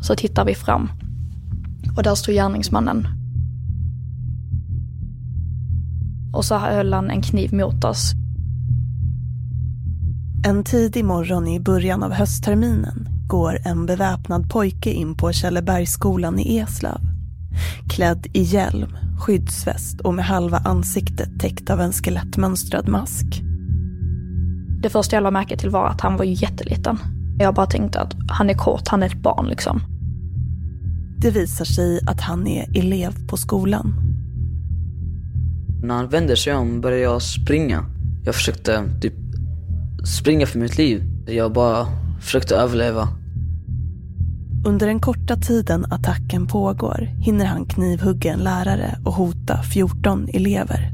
Så tittar vi fram. Och där stod gärningsmannen. Och så höll han en kniv mot oss. En tidig morgon i början av höstterminen går en beväpnad pojke in på Källebergsskolan i Eslöv. Klädd i hjälm, skyddsväst och med halva ansiktet täckt av en skelettmönstrad mask. Det första jag lade märke till var att han var jätteliten. Jag bara tänkte att han är kort, han är ett barn liksom. Det visar sig att han är elev på skolan. När han vände sig om började jag springa. Jag försökte typ springa för mitt liv. Jag bara försökte överleva. Under den korta tiden attacken pågår hinner han knivhugga en lärare och hota 14 elever.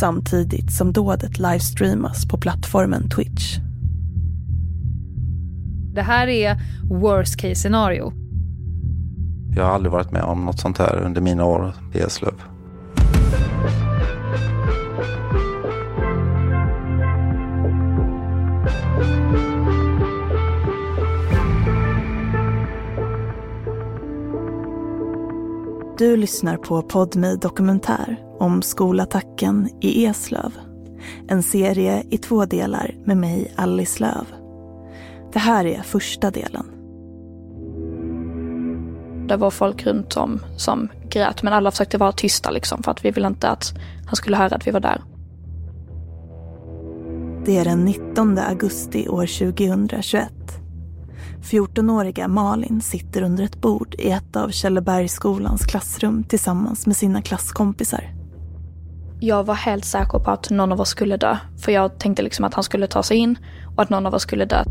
Samtidigt som dådet livestreamas på plattformen Twitch. Det här är worst case scenario. Jag har aldrig varit med om något sånt här under mina år i Eslöv. Du lyssnar på Podmi Dokumentär om skolattacken i Eslöv. En serie i två delar med mig, Alice Löv. Det här är första delen. Det var folk runt om som grät men alla försökte vara tysta liksom för att vi ville inte att han skulle höra att vi var där. Det är den 19 augusti år 2021. 14-åriga Malin sitter under ett bord i ett av Källebergsskolans klassrum tillsammans med sina klasskompisar. Jag var helt säker på att någon av oss skulle dö. För jag tänkte liksom att han skulle ta sig in och att någon av oss skulle dö.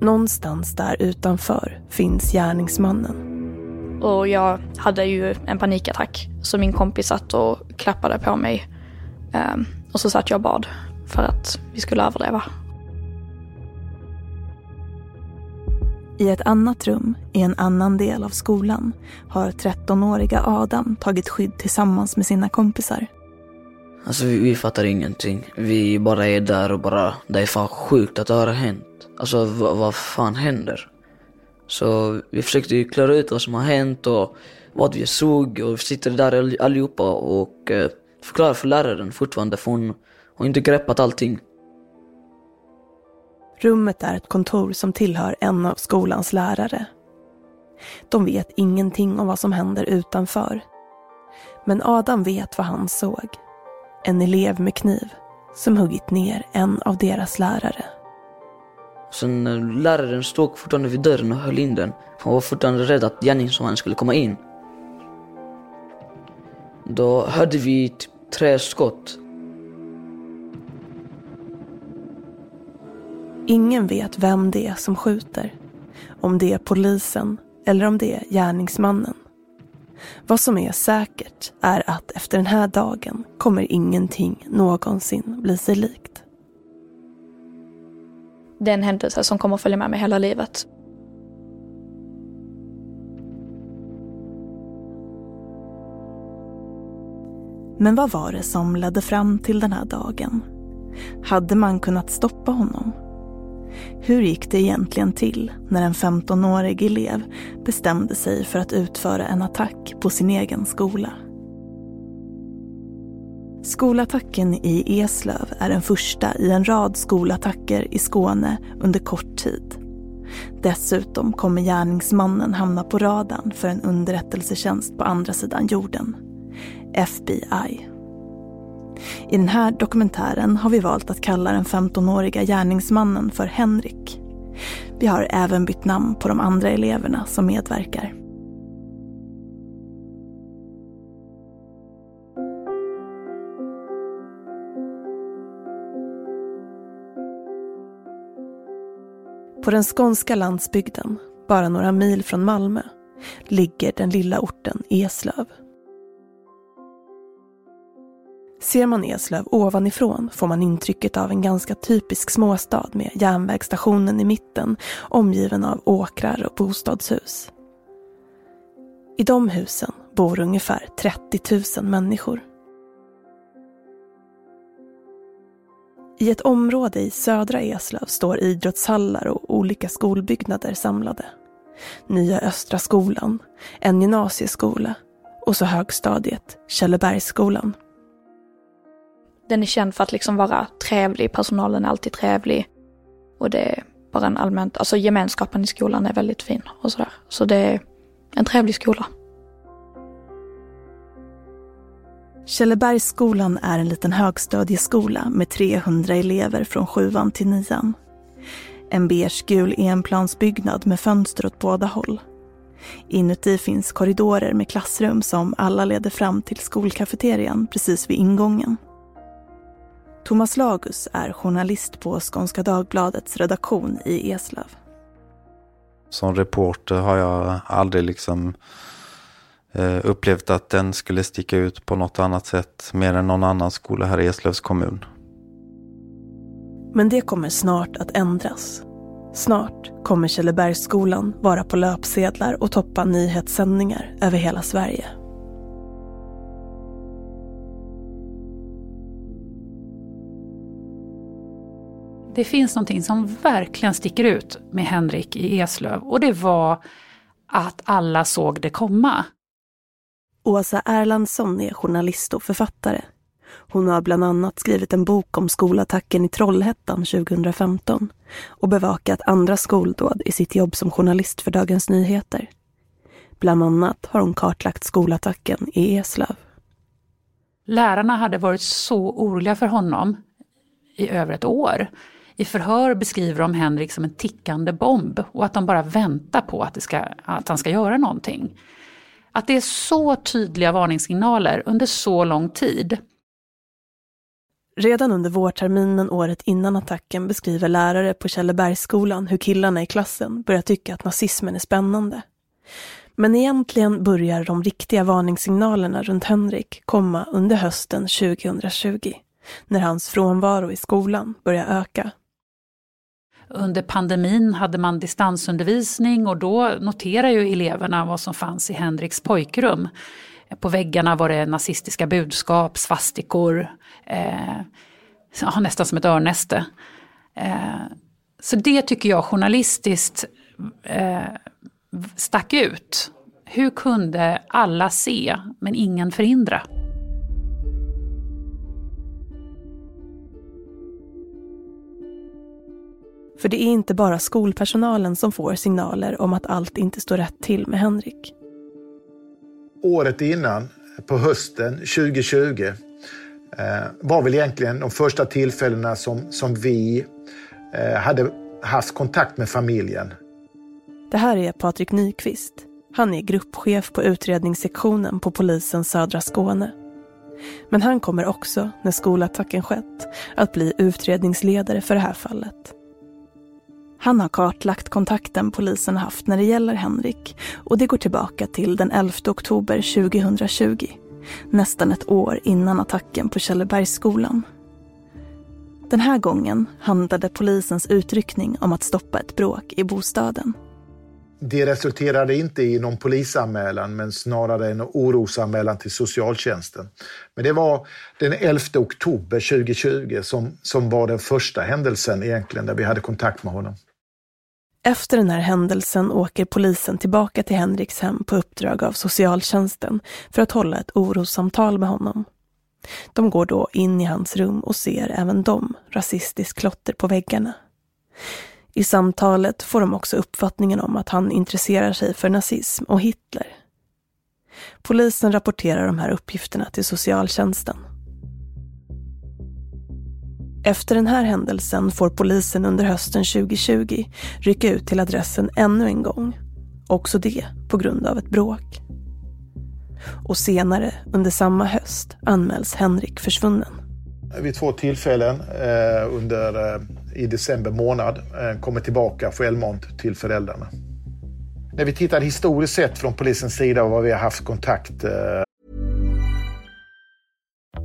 Någonstans där utanför finns gärningsmannen. Och jag hade ju en panikattack. Så min kompis satt och klappade på mig. Um, och så satt jag och bad för att vi skulle överleva. I ett annat rum, i en annan del av skolan, har 13-åriga Adam tagit skydd tillsammans med sina kompisar. Alltså vi, vi fattar ingenting. Vi bara är där och bara, det är fan sjukt att det har hänt. Alltså vad, vad fan händer? Så vi försökte ju klara ut vad som har hänt och vad vi såg och vi sitter där allihopa och eh, förklarar för läraren fortfarande för hon har inte greppat allting. Rummet är ett kontor som tillhör en av skolans lärare. De vet ingenting om vad som händer utanför. Men Adam vet vad han såg. En elev med kniv som huggit ner en av deras lärare. Sen eh, läraren stod fortfarande vid dörren och höll in den. Han var fortfarande rädd att gärningsmannen skulle komma in. Då hörde vi typ tre skott. Ingen vet vem det är som skjuter. Om det är polisen eller om det är gärningsmannen. Vad som är säkert är att efter den här dagen kommer ingenting någonsin bli sig likt. Det är en händelse som kommer att följa med mig hela livet. Men vad var det som ledde fram till den här dagen? Hade man kunnat stoppa honom? Hur gick det egentligen till när en 15-årig elev bestämde sig för att utföra en attack på sin egen skola? Skolattacken i Eslöv är den första i en rad skolattacker i Skåne under kort tid. Dessutom kommer gärningsmannen hamna på radarn för en underrättelsetjänst på andra sidan jorden, FBI. I den här dokumentären har vi valt att kalla den 15-åriga gärningsmannen för Henrik. Vi har även bytt namn på de andra eleverna som medverkar. På den skånska landsbygden, bara några mil från Malmö, ligger den lilla orten Eslöv. Ser man Eslöv ovanifrån får man intrycket av en ganska typisk småstad med järnvägsstationen i mitten omgiven av åkrar och bostadshus. I de husen bor ungefär 30 000 människor. I ett område i södra Eslöv står idrottshallar och olika skolbyggnader samlade. Nya Östra skolan, en gymnasieskola och så högstadiet, Källebergsskolan. Den är känd för att liksom vara trevlig, personalen är alltid trevlig. Och det är bara en allmänt, alltså gemenskapen i skolan är väldigt fin och sådär. Så det är en trevlig skola. Källebergsskolan är en liten högstadieskola med 300 elever från sjuan till nian. En beigegul enplansbyggnad med fönster åt båda håll. Inuti finns korridorer med klassrum som alla leder fram till skolkafeterian precis vid ingången. Thomas Lagus är journalist på Skånska Dagbladets redaktion i Eslöv. Som reporter har jag aldrig liksom upplevt att den skulle sticka ut på något annat sätt mer än någon annan skola här i Eslövs kommun. Men det kommer snart att ändras. Snart kommer Källebergsskolan vara på löpsedlar och toppa nyhetssändningar över hela Sverige. Det finns någonting som verkligen sticker ut med Henrik i Eslöv och det var att alla såg det komma. Åsa Erlandsson är journalist och författare. Hon har bland annat skrivit en bok om skolattacken i Trollhättan 2015 och bevakat andra skoldåd i sitt jobb som journalist för Dagens Nyheter. Bland annat har hon kartlagt skolattacken i Eslöv. Lärarna hade varit så oroliga för honom i över ett år. I förhör beskriver de Henrik som en tickande bomb och att de bara väntar på att, ska, att han ska göra någonting. Att det är så tydliga varningssignaler under så lång tid. Redan under vårterminen året innan attacken beskriver lärare på Källebergsskolan hur killarna i klassen börjar tycka att nazismen är spännande. Men egentligen börjar de riktiga varningssignalerna runt Henrik komma under hösten 2020, när hans frånvaro i skolan börjar öka. Under pandemin hade man distansundervisning och då noterar ju eleverna vad som fanns i Henriks pojkrum. På väggarna var det nazistiska budskap, svastikor, eh, nästan som ett örnäste. Eh, så det tycker jag journalistiskt eh, stack ut. Hur kunde alla se men ingen förhindra? För det är inte bara skolpersonalen som får signaler om att allt inte står rätt till med Henrik. Året innan, på hösten 2020, eh, var väl egentligen de första tillfällena som, som vi eh, hade haft kontakt med familjen. Det här är Patrik Nyqvist. Han är gruppchef på utredningssektionen på polisen Södra Skåne. Men han kommer också, när skolattacken skett, att bli utredningsledare för det här fallet. Han har kartlagt kontakten polisen haft när det gäller Henrik och det går tillbaka till den 11 oktober 2020. Nästan ett år innan attacken på Källebergsskolan. Den här gången handlade polisens utryckning om att stoppa ett bråk i bostaden. Det resulterade inte i någon polisanmälan men snarare en orosanmälan till socialtjänsten. Men det var den 11 oktober 2020 som, som var den första händelsen egentligen där vi hade kontakt med honom. Efter den här händelsen åker polisen tillbaka till Henriks hem på uppdrag av socialtjänsten för att hålla ett orossamtal med honom. De går då in i hans rum och ser även de rasistiskt klotter på väggarna. I samtalet får de också uppfattningen om att han intresserar sig för nazism och Hitler. Polisen rapporterar de här uppgifterna till socialtjänsten. Efter den här händelsen får polisen under hösten 2020 rycka ut till adressen ännu en gång. Också det på grund av ett bråk. Och senare under samma höst anmäls Henrik försvunnen. Vid två tillfällen eh, under, eh, i december månad eh, kommer tillbaka självmant till föräldrarna. När vi tittar historiskt sett från polisens sida och vad vi har haft kontakt eh,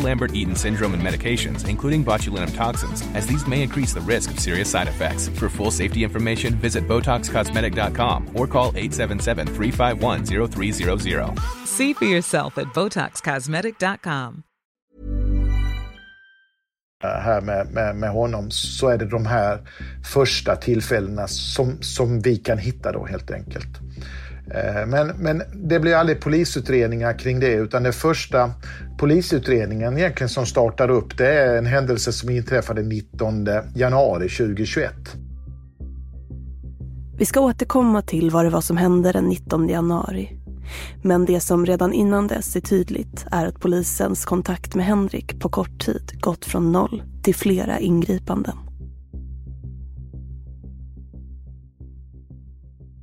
Lambert-Eaton syndrome and medications, including botulinum toxins, as these may increase the risk of serious side effects. For full safety information, visit BotoxCosmetic.com or call 877-351-0300. See for yourself at BotoxCosmetic.com. Äh, här med, med, med honom så är det de här första tillfällena som, som vi kan hitta då helt enkelt. Eh, men, men det blir aldrig polisutredningar kring det utan den första polisutredningen egentligen som startar upp det är en händelse som inträffade 19 januari 2021. Vi ska återkomma till vad det var som hände den 19 januari. Men det som redan innan dess är tydligt är att polisens kontakt med Henrik på kort tid gått från noll till flera ingripanden.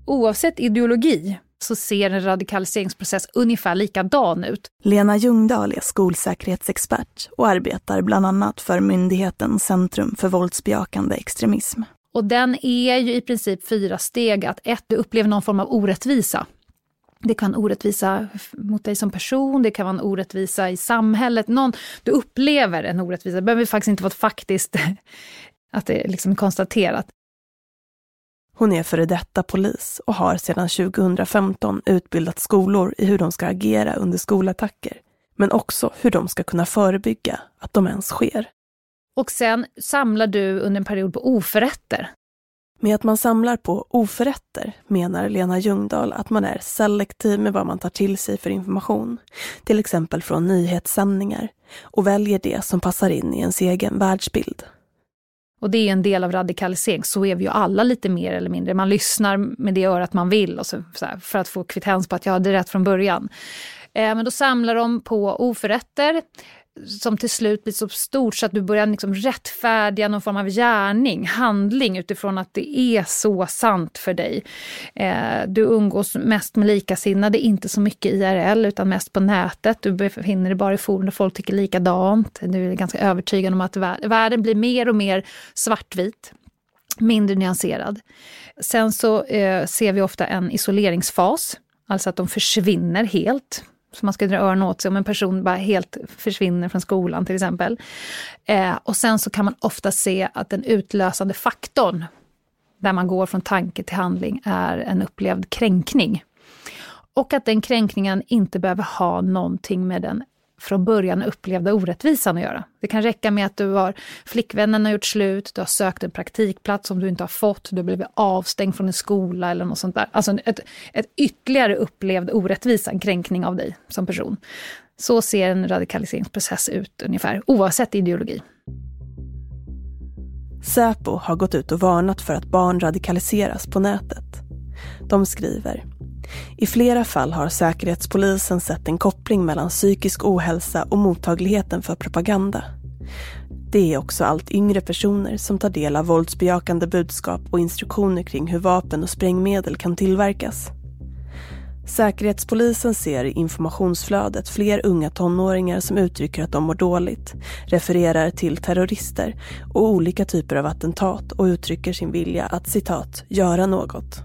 Oavsett ideologi så ser en radikaliseringsprocess ungefär likadan ut. Lena Ljungdahl är skolsäkerhetsexpert och arbetar bland annat för myndigheten Centrum för våldsbejakande extremism. Och den är ju i princip fyra steg. Att ett, du upplever någon form av orättvisa. Det kan vara orättvisa mot dig som person, det kan vara en orättvisa i samhället. Någon, du upplever en orättvisa, det behöver faktiskt inte vara faktiskt, att det är liksom konstaterat. Hon är före detta polis och har sedan 2015 utbildat skolor i hur de ska agera under skolattacker, men också hur de ska kunna förebygga att de ens sker. Och sen samlar du under en period på oförrätter. Med att man samlar på oförrätter menar Lena Ljungdahl att man är selektiv med vad man tar till sig för information, till exempel från nyhetssändningar, och väljer det som passar in i ens egen världsbild. Och det är en del av radikalisering, så är vi ju alla lite mer eller mindre. Man lyssnar med det örat man vill och så, så här, för att få kvittens på att jag hade rätt från början. Eh, men då samlar de på oförrätter som till slut blir så stort så att du börjar liksom rättfärdiga någon form av gärning, handling utifrån att det är så sant för dig. Eh, du umgås mest med likasinnade, inte så mycket IRL utan mest på nätet. Du befinner dig bara i forum där folk tycker likadant. Du är ganska övertygad om att världen blir mer och mer svartvit mindre nyanserad. Sen så eh, ser vi ofta en isoleringsfas, alltså att de försvinner helt så man ska dra öronen åt sig om en person bara helt försvinner från skolan till exempel. Eh, och sen så kan man ofta se att den utlösande faktorn, där man går från tanke till handling, är en upplevd kränkning. Och att den kränkningen inte behöver ha någonting med den från början upplevda orättvisan att göra. Det kan räcka med att du har flickvännen har gjort slut, du har sökt en praktikplats som du inte har fått, du har blivit avstängd från en skola eller något sånt där. Alltså ett, ett ytterligare upplevd orättvisa, en kränkning av dig som person. Så ser en radikaliseringsprocess ut ungefär, oavsett ideologi. Säpo har gått ut och varnat för att barn radikaliseras på nätet. De skriver i flera fall har Säkerhetspolisen sett en koppling mellan psykisk ohälsa och mottagligheten för propaganda. Det är också allt yngre personer som tar del av våldsbejakande budskap och instruktioner kring hur vapen och sprängmedel kan tillverkas. Säkerhetspolisen ser i informationsflödet fler unga tonåringar som uttrycker att de mår dåligt, refererar till terrorister och olika typer av attentat och uttrycker sin vilja att citat, göra något.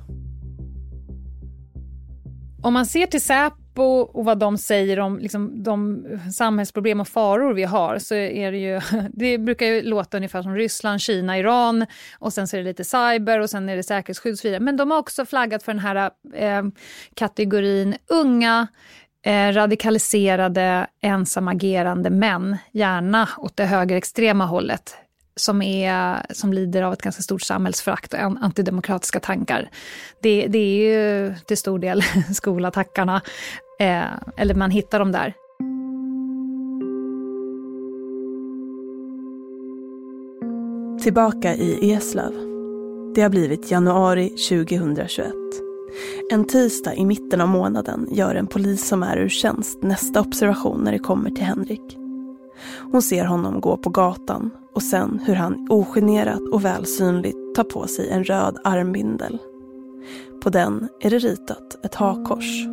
Om man ser till Säpo och vad de säger om liksom, de samhällsproblem och faror vi har så är det ju, det brukar ju låta ungefär som Ryssland, Kina, Iran och sen så är det lite cyber och sen är det säkerhetsskydd och så vidare. Men de har också flaggat för den här eh, kategorin unga eh, radikaliserade ensamagerande män, gärna åt det högerextrema hållet som, är, som lider av ett ganska stort samhällsförakt och antidemokratiska tankar. Det, det är ju till stor del skolattackarna, eh, eller man hittar dem där. Tillbaka i Eslöv. Det har blivit januari 2021. En tisdag i mitten av månaden gör en polis som är ur tjänst nästa observation när det kommer till Henrik. Hon ser honom gå på gatan och sen hur han ogenerat och välsynligt tar på sig en röd armbindel. På den är det ritat ett hakkors.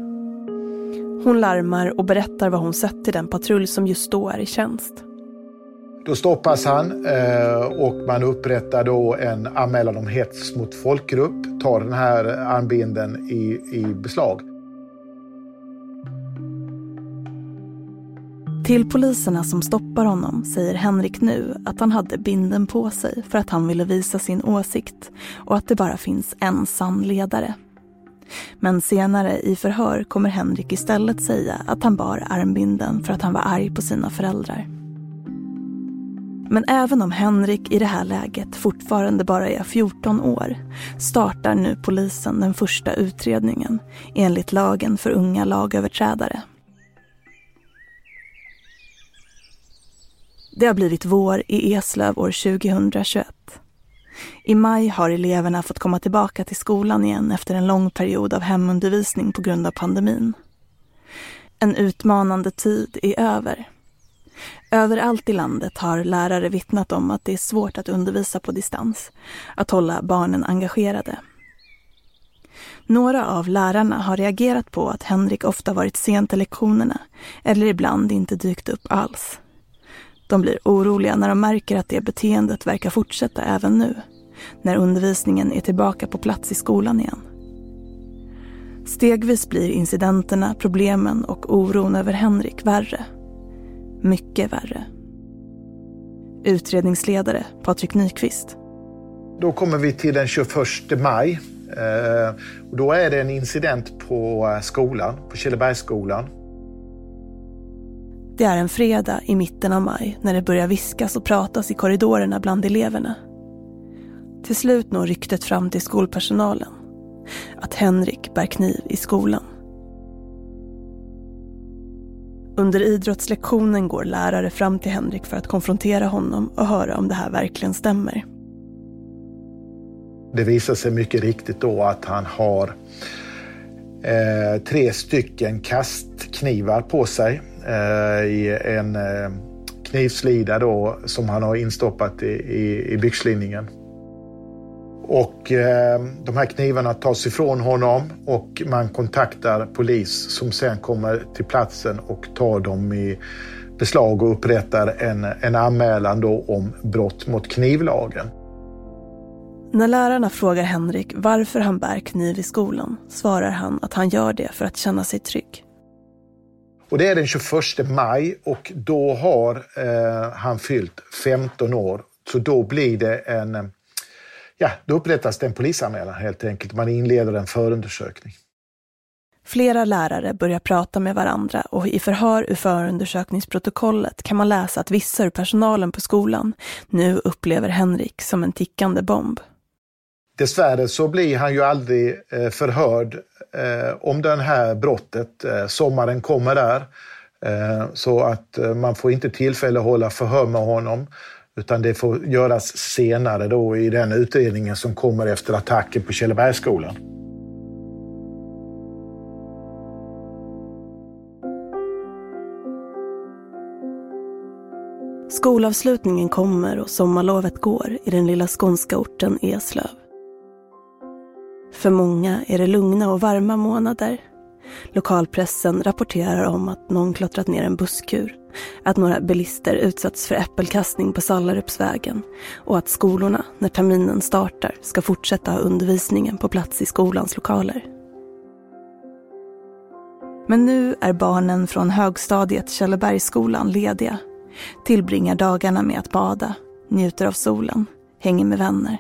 Hon larmar och berättar vad hon sett till den patrull som just då är i tjänst. Då stoppas han eh, och man upprättar då en anmälan om hets mot folkgrupp, tar den här armbinden i, i beslag. Till poliserna som stoppar honom säger Henrik nu att han hade binden på sig för att han ville visa sin åsikt och att det bara finns en sann ledare. Men senare i förhör kommer Henrik istället säga att han bar armbinden för att han var arg på sina föräldrar. Men även om Henrik i det här läget fortfarande bara är 14 år startar nu polisen den första utredningen enligt lagen för unga lagöverträdare. Det har blivit vår i Eslöv år 2021. I maj har eleverna fått komma tillbaka till skolan igen efter en lång period av hemundervisning på grund av pandemin. En utmanande tid är över. Överallt i landet har lärare vittnat om att det är svårt att undervisa på distans, att hålla barnen engagerade. Några av lärarna har reagerat på att Henrik ofta varit sen till lektionerna eller ibland inte dykt upp alls. De blir oroliga när de märker att det beteendet verkar fortsätta även nu, när undervisningen är tillbaka på plats i skolan igen. Stegvis blir incidenterna, problemen och oron över Henrik värre. Mycket värre. Utredningsledare Patrik Nyqvist. Då kommer vi till den 21 maj. Eh, då är det en incident på eh, skolan, på Killebergsskolan. Det är en fredag i mitten av maj när det börjar viskas och pratas i korridorerna bland eleverna. Till slut når ryktet fram till skolpersonalen. Att Henrik bär kniv i skolan. Under idrottslektionen går lärare fram till Henrik för att konfrontera honom och höra om det här verkligen stämmer. Det visar sig mycket riktigt då att han har eh, tre stycken kastknivar på sig Eh, i en eh, knivslida då som han har instoppat i, i, i byxlinningen. Och eh, de här knivarna tas ifrån honom och man kontaktar polis som sen kommer till platsen och tar dem i beslag och upprättar en, en anmälan då om brott mot knivlagen. När lärarna frågar Henrik varför han bär kniv i skolan svarar han att han gör det för att känna sig trygg. Och det är den 21 maj och då har eh, han fyllt 15 år. Så då blir det en eh, ja, då upprättas det en polisanmälan helt enkelt. Man inleder en förundersökning. Flera lärare börjar prata med varandra och i förhör ur förundersökningsprotokollet kan man läsa att vissa ur personalen på skolan nu upplever Henrik som en tickande bomb. Dessvärre så blir han ju aldrig eh, förhörd eh, om det här brottet. Eh, sommaren kommer där. Så att man får inte tillfälle att hålla förhör med honom. Utan det får göras senare då i den utredningen som kommer efter attacken på Källebergsskolan. Skolavslutningen kommer och sommarlovet går i den lilla skånska orten Eslöv. För många är det lugna och varma månader. Lokalpressen rapporterar om att någon klottrat ner en busskur att några bilister utsatts för äppelkastning på Sallarupsvägen och att skolorna, när terminen startar, ska fortsätta ha undervisningen på plats i skolans lokaler. Men nu är barnen från högstadiet Källebergsskolan lediga. Tillbringar dagarna med att bada, njuter av solen, hänger med vänner.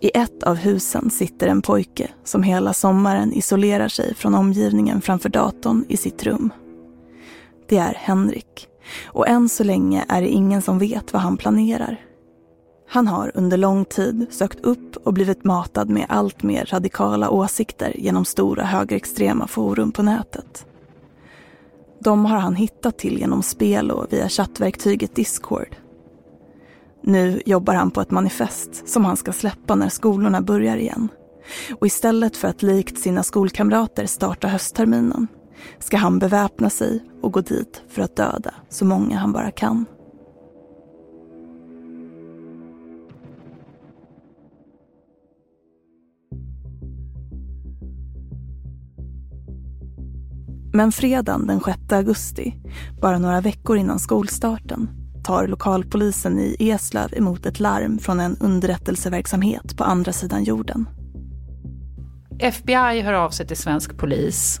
I ett av husen sitter en pojke som hela sommaren isolerar sig från omgivningen framför datorn i sitt rum. Det är Henrik. Och än så länge är det ingen som vet vad han planerar. Han har under lång tid sökt upp och blivit matad med allt mer radikala åsikter genom stora högerextrema forum på nätet. De har han hittat till genom spel och via chattverktyget Discord. Nu jobbar han på ett manifest som han ska släppa när skolorna börjar igen. Och istället för att likt sina skolkamrater starta höstterminen ska han beväpna sig och gå dit för att döda så många han bara kan. Men fredagen den 6 augusti, bara några veckor innan skolstarten, tar lokalpolisen i Eslöv emot ett larm från en underrättelseverksamhet på andra sidan jorden. FBI hör av sig till svensk polis.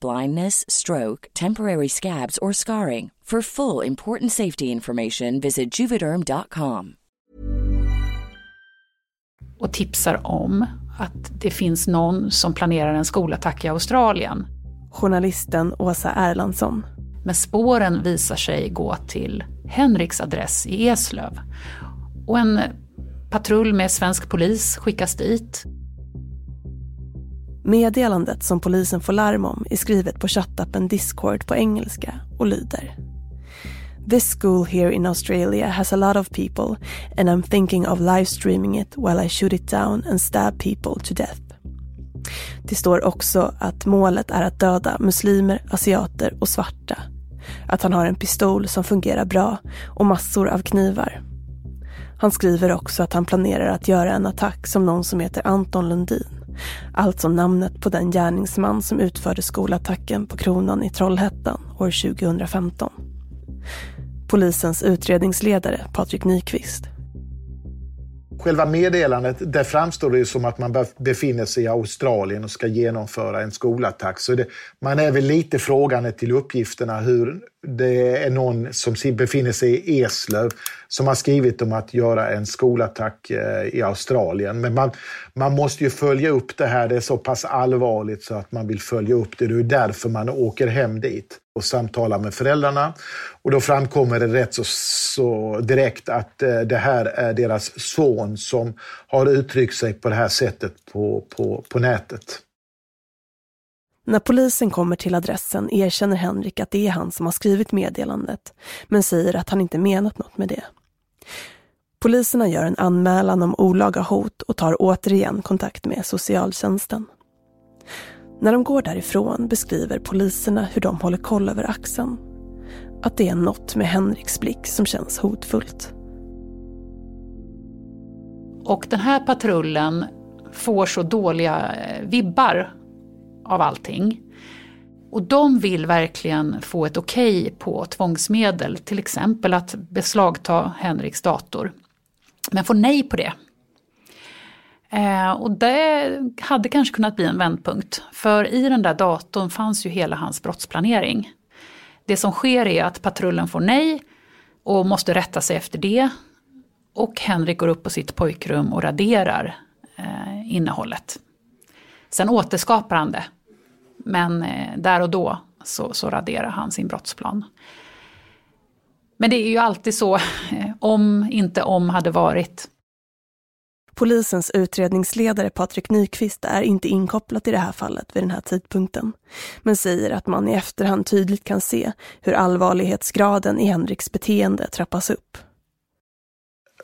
blindness, stroke, temporary scabs, or scarring. For full important safety information visit juvederm.com. Och tipsar om att det finns någon som planerar en skolattack i Australien. Journalisten Åsa Erlandsson. Men spåren visar sig gå till Henriks adress i Eslöv. Och en patrull med svensk polis skickas dit. Meddelandet som polisen får larm om är skrivet på chattappen Discord på engelska och lyder This school here in Australia has a lot of people and I'm thinking of live streaming it while I shoot it down and stab people to death. Det står också att målet är att döda muslimer, asiater och svarta. Att han har en pistol som fungerar bra och massor av knivar. Han skriver också att han planerar att göra en attack som någon som heter Anton Lundin. Alltså namnet på den gärningsman som utförde skolattacken på Kronan i Trollhättan år 2015. Polisens utredningsledare Patrik Nyqvist. Själva meddelandet, där framstår det som att man befinner sig i Australien och ska genomföra en skolattack. Så det, man är väl lite frågande till uppgifterna hur det är någon som befinner sig i Eslöv som har skrivit om att göra en skolattack eh, i Australien. Men man, man måste ju följa upp det här. Det är så pass allvarligt så att man vill följa upp det. Det är därför man åker hem dit och samtalar med föräldrarna. Och då framkommer det rätt så, så direkt att eh, det här är deras son som har uttryckt sig på det här sättet på, på, på nätet. När polisen kommer till adressen erkänner Henrik att det är han som har skrivit meddelandet, men säger att han inte menat något med det. Poliserna gör en anmälan om olaga hot och tar återigen kontakt med socialtjänsten. När de går därifrån beskriver poliserna hur de håller koll över axeln. Att det är något med Henriks blick som känns hotfullt. Och den här patrullen får så dåliga eh, vibbar av allting. Och de vill verkligen få ett okej okay på tvångsmedel, till exempel att beslagta Henriks dator. Men får nej på det. Eh, och det hade kanske kunnat bli en vändpunkt, för i den där datorn fanns ju hela hans brottsplanering. Det som sker är att patrullen får nej och måste rätta sig efter det. Och Henrik går upp på sitt pojkrum och raderar eh, innehållet. Sen återskapar han det. Men eh, där och då så, så raderar han sin brottsplan. Men det är ju alltid så, om inte om hade varit. Polisens utredningsledare Patrik Nyqvist är inte inkopplad i det här fallet vid den här tidpunkten, men säger att man i efterhand tydligt kan se hur allvarlighetsgraden i Henriks beteende trappas upp.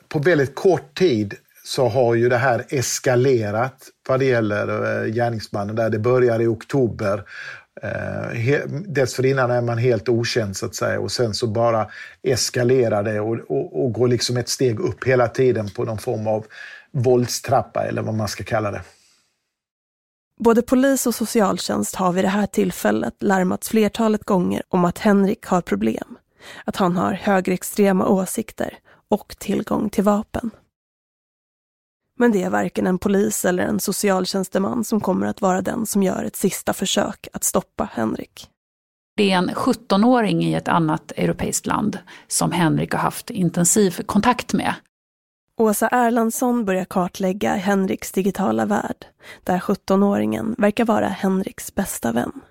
På väldigt kort tid så har ju det här eskalerat vad det gäller eh, gärningsmannen. Där det börjar i oktober. Eh, dessförinnan är man helt okänd så att säga och sen så bara eskalerar det och, och, och går liksom ett steg upp hela tiden på någon form av våldstrappa eller vad man ska kalla det. Både polis och socialtjänst har vid det här tillfället larmats flertalet gånger om att Henrik har problem. Att han har högerextrema åsikter och tillgång till vapen. Men det är varken en polis eller en socialtjänsteman som kommer att vara den som gör ett sista försök att stoppa Henrik. Det är en 17-åring i ett annat europeiskt land som Henrik har haft intensiv kontakt med. Åsa Erlandsson börjar kartlägga Henriks digitala värld, där 17-åringen verkar vara Henriks bästa vän.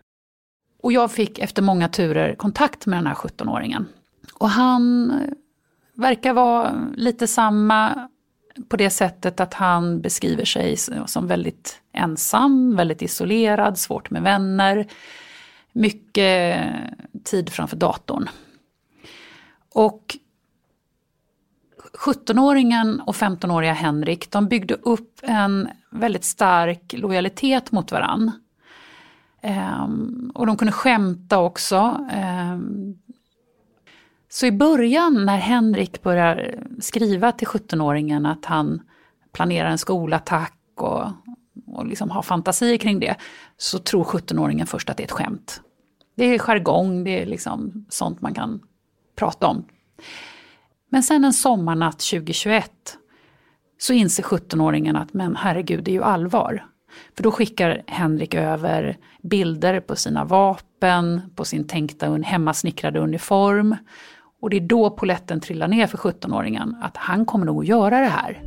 Och jag fick efter många turer kontakt med den här 17-åringen. Och han verkar vara lite samma på det sättet att han beskriver sig som väldigt ensam, väldigt isolerad, svårt med vänner. Mycket tid framför datorn. Och 17-åringen och 15-åriga Henrik, de byggde upp en väldigt stark lojalitet mot varann. Ehm, och de kunde skämta också. Ehm, så i början när Henrik börjar skriva till 17-åringen att han planerar en skolattack och, och liksom har fantasier kring det, så tror 17-åringen först att det är ett skämt. Det är jargong, det är liksom sånt man kan prata om. Men sen en sommarnatt 2021 så inser 17-åringen att men herregud, det är ju allvar. För då skickar Henrik över bilder på sina vapen, på sin tänkta hemmasnickrade uniform och det är då poletten trillar ner för 17-åringen, att han kommer nog att göra det här.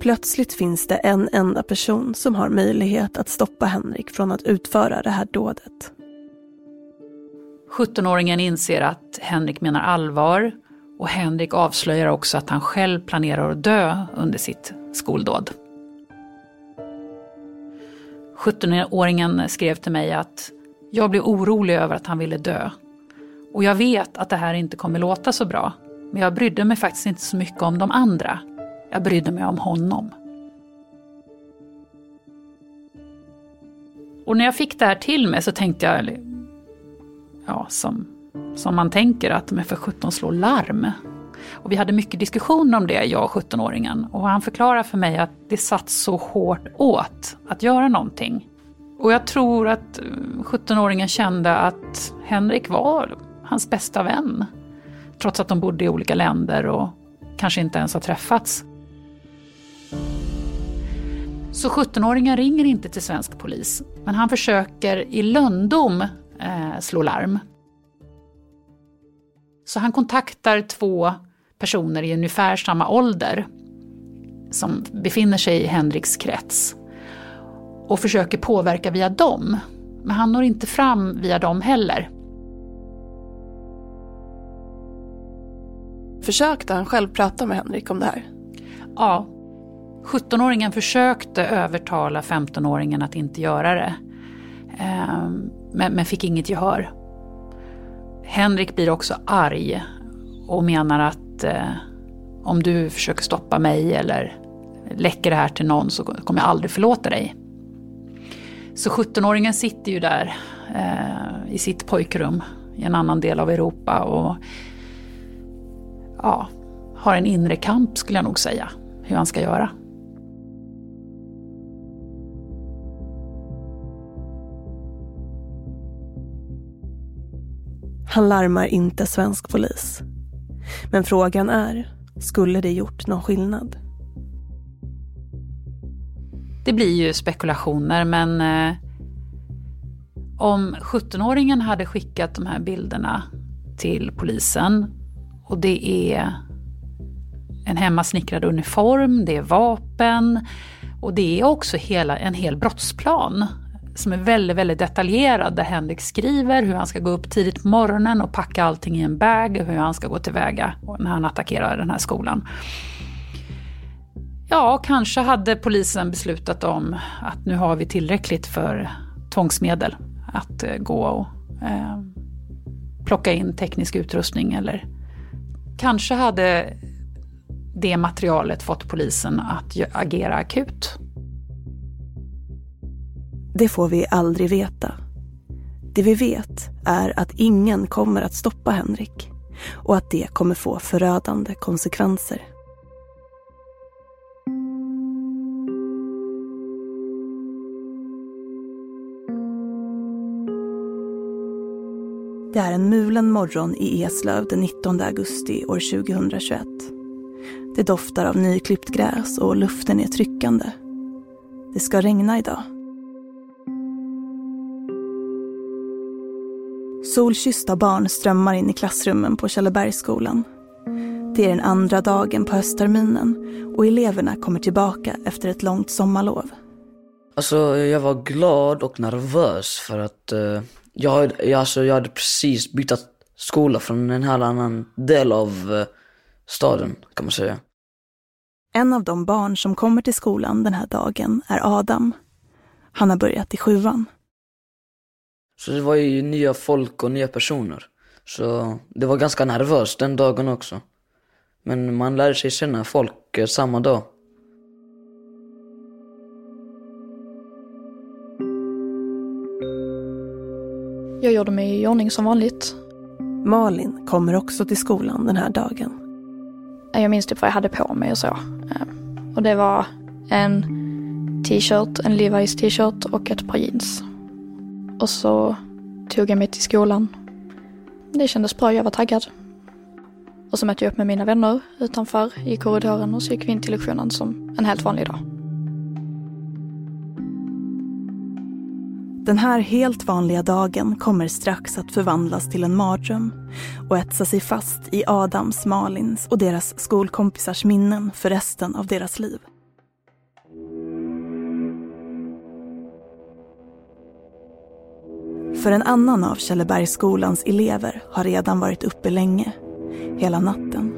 Plötsligt finns det en enda person som har möjlighet att stoppa Henrik från att utföra det här dådet. 17-åringen inser att Henrik menar allvar och Henrik avslöjar också att han själv planerar att dö under sitt skoldåd. 17-åringen skrev till mig att jag blev orolig över att han ville dö. Och jag vet att det här inte kommer låta så bra. Men jag brydde mig faktiskt inte så mycket om de andra. Jag brydde mig om honom. Och när jag fick det här till mig så tänkte jag, ja, som, som man tänker, att med för 17 slår larm. Och vi hade mycket diskussioner om det, jag och 17-åringen. Och han förklarade för mig att det satt så hårt åt att göra någonting. Och jag tror att 17-åringen kände att Henrik var hans bästa vän. Trots att de bodde i olika länder och kanske inte ens har träffats. Så 17-åringen ringer inte till svensk polis, men han försöker i löndom eh, slå larm. Så han kontaktar två personer i ungefär samma ålder som befinner sig i Henriks krets och försöker påverka via dem. Men han når inte fram via dem heller. Försökte han själv prata med Henrik om det här? Ja. 17-åringen försökte övertala 15-åringen att inte göra det. Ehm, men, fick inget gehör. Henrik blir också arg och menar att eh, om du försöker stoppa mig eller läcker det här till någon så kommer jag aldrig förlåta dig. Så 17-åringen sitter ju där eh, i sitt pojkrum i en annan del av Europa och ja, har en inre kamp skulle jag nog säga, hur han ska göra. Han larmar inte svensk polis. Men frågan är, skulle det gjort någon skillnad? Det blir ju spekulationer men eh, om 17-åringen hade skickat de här bilderna till polisen. Och det är en hemmasnickrad uniform, det är vapen och det är också hela, en hel brottsplan som är väldigt, väldigt detaljerad där Henrik skriver hur han ska gå upp tidigt på morgonen och packa allting i en bag, och hur han ska gå tillväga när han attackerar den här skolan. Ja, kanske hade polisen beslutat om att nu har vi tillräckligt för tvångsmedel att eh, gå och eh, plocka in teknisk utrustning eller kanske hade det materialet fått polisen att agera akut. Det får vi aldrig veta. Det vi vet är att ingen kommer att stoppa Henrik och att det kommer få förödande konsekvenser. Det är en mulen morgon i Eslöv den 19 augusti år 2021. Det doftar av nyklippt gräs och luften är tryckande. Det ska regna idag. Solkyssta barn strömmar in i klassrummen på Källebergsskolan. Det är den andra dagen på höstterminen och eleverna kommer tillbaka efter ett långt sommarlov. Alltså jag var glad och nervös för att eh, jag, jag, alltså, jag hade precis bytt skola från en här annan del av uh, staden kan man säga. En av de barn som kommer till skolan den här dagen är Adam. Han har börjat i sjuan. Så det var ju nya folk och nya personer. Så det var ganska nervöst den dagen också. Men man lärde sig känna folk eh, samma dag. Jag gjorde mig i ordning som vanligt. Malin kommer också till skolan den här dagen. Jag minns typ vad jag hade på mig och så. Ehm, och det var en t-shirt, en Levi's t-shirt och ett par jeans. Och så tog jag mig till skolan. Det kändes bra, jag var taggad. Och så mötte jag upp med mina vänner utanför i korridoren och så gick vi in till lektionen som en helt vanlig dag. Den här helt vanliga dagen kommer strax att förvandlas till en mardröm och etsa sig fast i Adams, Malins och deras skolkompisars minnen för resten av deras liv. För en annan av Källebergsskolans elever har redan varit uppe länge, hela natten.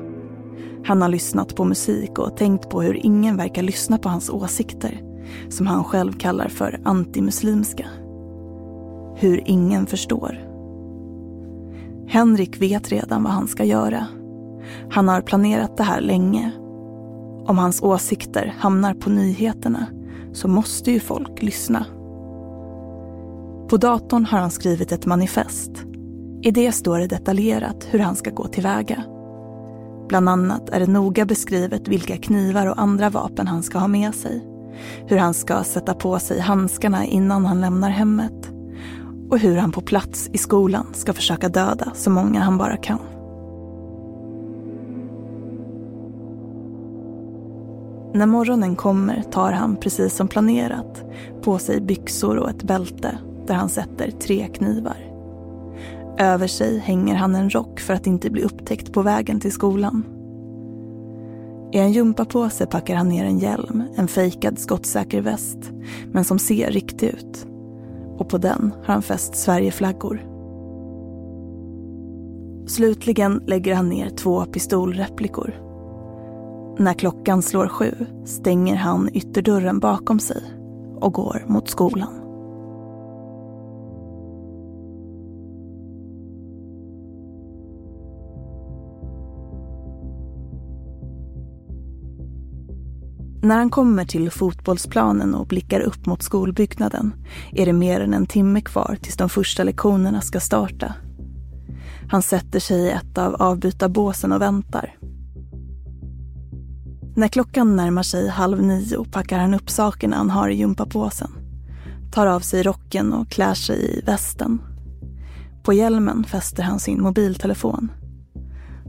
Han har lyssnat på musik och tänkt på hur ingen verkar lyssna på hans åsikter, som han själv kallar för antimuslimska. Hur ingen förstår. Henrik vet redan vad han ska göra. Han har planerat det här länge. Om hans åsikter hamnar på nyheterna så måste ju folk lyssna. På datorn har han skrivit ett manifest. I det står det detaljerat hur han ska gå tillväga. Bland annat är det noga beskrivet vilka knivar och andra vapen han ska ha med sig. Hur han ska sätta på sig handskarna innan han lämnar hemmet. Och hur han på plats i skolan ska försöka döda så många han bara kan. När morgonen kommer tar han, precis som planerat, på sig byxor och ett bälte där han sätter tre knivar. Över sig hänger han en rock för att inte bli upptäckt på vägen till skolan. I en gympapåse packar han ner en hjälm, en fejkad skottsäker väst, men som ser riktig ut. Och på den har han fäst Sverigeflaggor. Slutligen lägger han ner två pistolreplikor. När klockan slår sju stänger han ytterdörren bakom sig och går mot skolan. När han kommer till fotbollsplanen och blickar upp mot skolbyggnaden är det mer än en timme kvar tills de första lektionerna ska starta. Han sätter sig i ett av avbytarbåsen och väntar. När klockan närmar sig halv nio packar han upp sakerna han har i gympapåsen. Tar av sig rocken och klär sig i västen. På hjälmen fäster han sin mobiltelefon.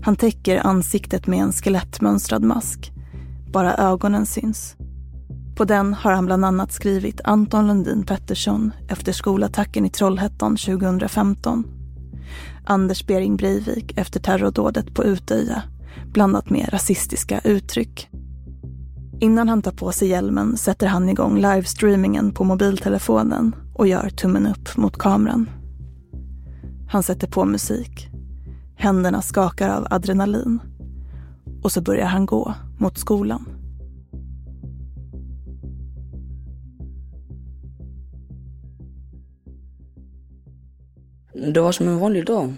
Han täcker ansiktet med en skelettmönstrad mask bara ögonen syns. På den har han bland annat skrivit Anton Lundin Pettersson efter skolattacken i Trollhättan 2015. Anders Bering Breivik efter terrordådet på Utöja blandat med rasistiska uttryck. Innan han tar på sig hjälmen sätter han igång livestreamingen på mobiltelefonen och gör tummen upp mot kameran. Han sätter på musik. Händerna skakar av adrenalin. Och så börjar han gå mot skolan. Det var som en vanlig dag.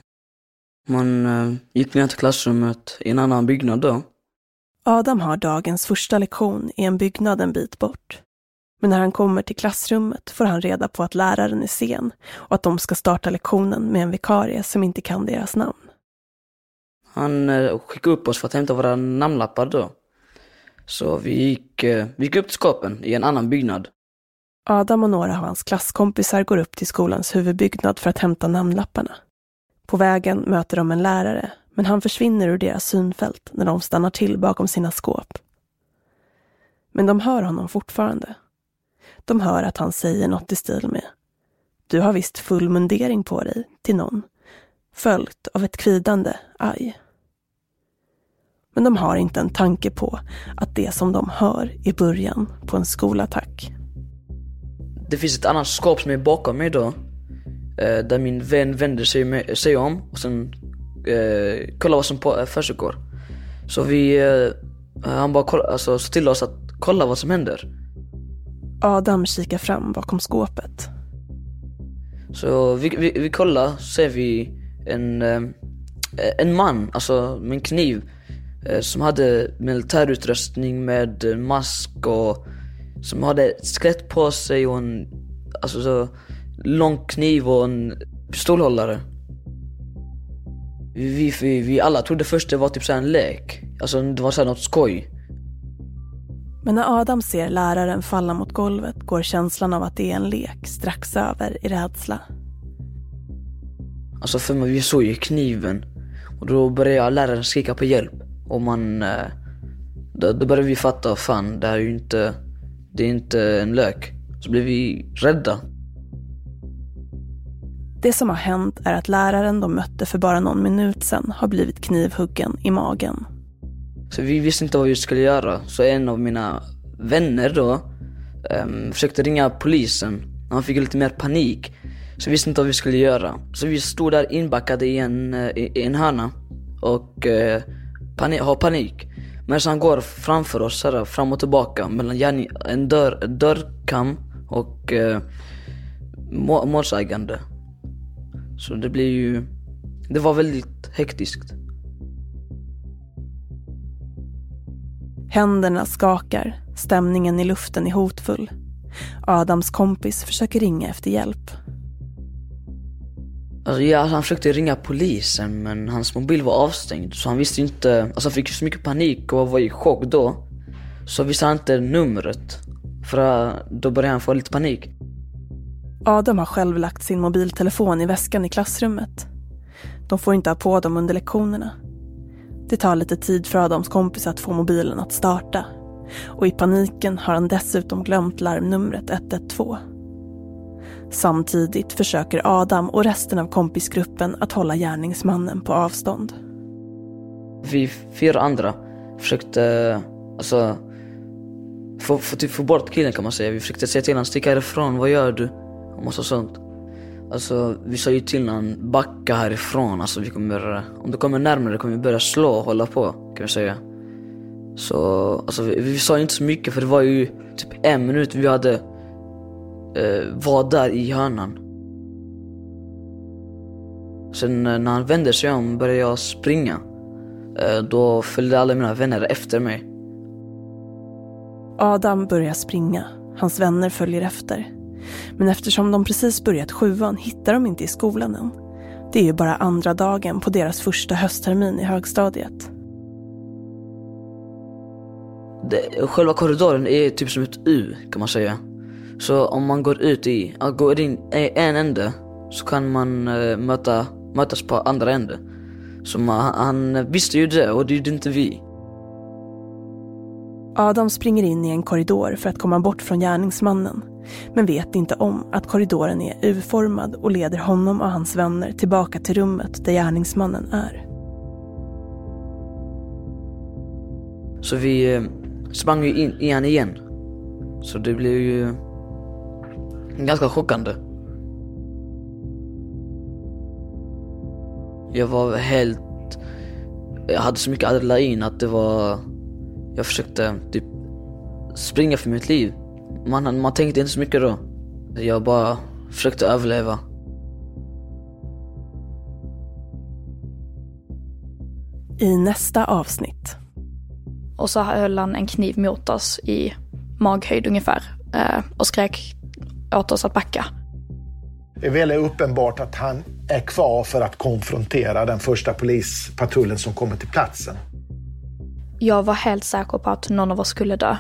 Man uh, gick ner till klassrummet i en annan byggnad då. Adam har dagens första lektion i en byggnad en bit bort. Men när han kommer till klassrummet får han reda på att läraren är sen och att de ska starta lektionen med en vikarie som inte kan deras namn. Han eh, skickade upp oss för att hämta våra namnlappar då. Så vi gick, eh, vi gick upp till skåpen i en annan byggnad. Adam och några av hans klasskompisar går upp till skolans huvudbyggnad för att hämta namnlapparna. På vägen möter de en lärare, men han försvinner ur deras synfält när de stannar till bakom sina skåp. Men de hör honom fortfarande. De hör att han säger något i stil med Du har visst full mundering på dig, till någon. Följt av ett kvidande aj. Men de har inte en tanke på att det som de hör är början på en skolattack. Det finns ett annat skåp som är bakom mig då. Eh, där min vän vänder sig, med, sig om och sen eh, kollar vad som eh, försiggår. Så vi, eh, han bara kolla, alltså, sa till oss att kolla vad som händer. Adam kikar fram bakom skåpet. Så vi, vi, vi kollar, så ser vi en, eh, en man, alltså med en kniv. Eh, som hade militärutrustning med mask och som hade ett skelett på sig och en alltså, så, lång kniv och en pistolhållare. Vi, vi, vi alla trodde först det var typ så en lek. Alltså det var så något skoj. Men när Adam ser läraren falla mot golvet går känslan av att det är en lek strax över i rädsla. Alltså för mig, vi såg ju kniven. Och då började läraren skrika på hjälp. Och man... Eh, då, då började vi fatta, fan det här är ju inte... Det är inte en lök. Så blev vi rädda. Det som har hänt är att läraren de mötte för bara någon minut sedan har blivit knivhuggen i magen. Så vi visste inte vad vi skulle göra. Så en av mina vänner då um, försökte ringa polisen. Han fick lite mer panik. Så vi visste inte vad vi skulle göra. Så vi stod där inbackade i en, uh, i, en hörna och uh, panik, har panik. Men han går framför oss här, fram och tillbaka mellan en dörr, dörrkam och uh, målsägande. Så det blir ju, det var väldigt hektiskt. Händerna skakar, stämningen i luften är hotfull. Adams kompis försöker ringa efter hjälp. Alltså, ja, han försökte ringa polisen men hans mobil var avstängd så han visste inte, alltså han fick så mycket panik och var i chock då. Så visste han inte numret. För äh, då började han få lite panik. Adam har själv lagt sin mobiltelefon i väskan i klassrummet. De får inte ha på dem under lektionerna. Det tar lite tid för Adams kompis att få mobilen att starta. Och i paniken har han dessutom glömt larmnumret 112. Samtidigt försöker Adam och resten av kompisgruppen att hålla gärningsmannen på avstånd. Vi fyra andra försökte alltså, få, få, typ, få bort killen kan man säga. Vi försökte säga till honom, sticka härifrån, vad gör du? Och massa sånt. Alltså vi sa ju till honom, backa härifrån. Alltså vi kommer, om du kommer närmare kommer vi börja slå och hålla på kan vi säga. Så alltså, vi, vi sa inte så mycket för det var ju typ en minut vi hade eh, var där i hörnan. Sen eh, när han vände sig om började jag springa. Eh, då följde alla mina vänner efter mig. Adam börjar springa. Hans vänner följer efter. Men eftersom de precis börjat sjuan hittar de inte i skolan än. Det är ju bara andra dagen på deras första hösttermin i högstadiet. Det, själva korridoren är typ som ett U kan man säga. Så om man går ut i, går in i en ände så kan man uh, möta, mötas på andra änden. Så man, han visste ju det och det gjorde inte vi. Adam springer in i en korridor för att komma bort från gärningsmannen men vet inte om att korridoren är U-formad och leder honom och hans vänner tillbaka till rummet där gärningsmannen är. Så vi eh, sprang ju in igen igen. Så det blev ju ganska chockande. Jag var helt... Jag hade så mycket adrenalin att det var... Jag försökte typ springa för mitt liv. Man, man tänkte inte så mycket då. Jag bara försökte överleva. I nästa avsnitt. Och så höll han en kniv mot oss i maghöjd ungefär eh, och skrek åt oss att backa. Det är väldigt uppenbart att han är kvar för att konfrontera den första polispatrullen som kommer till platsen. Jag var helt säker på att någon av oss skulle dö.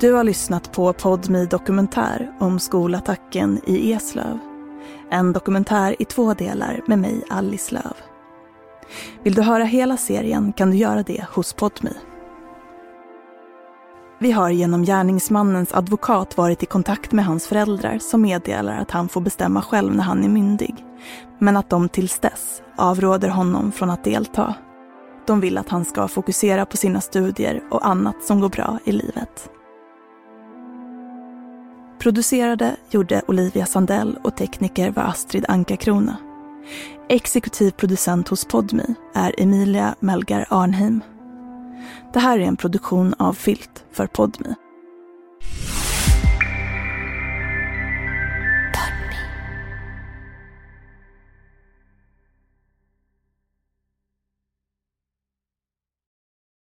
Du har lyssnat på Podmi Dokumentär om skolattacken i Eslöv. En dokumentär i två delar med mig, Alice Löv. Vill du höra hela serien kan du göra det hos Podmi. Vi har genom gärningsmannens advokat varit i kontakt med hans föräldrar som meddelar att han får bestämma själv när han är myndig. Men att de tills dess avråder honom från att delta. De vill att han ska fokusera på sina studier och annat som går bra i livet. Producerade gjorde Olivia Sandell och tekniker var Astrid Anka-Krona. Exekutiv producent hos Podmi är Emilia Melgar Arnheim. Det här är en produktion av Filt för Podmi.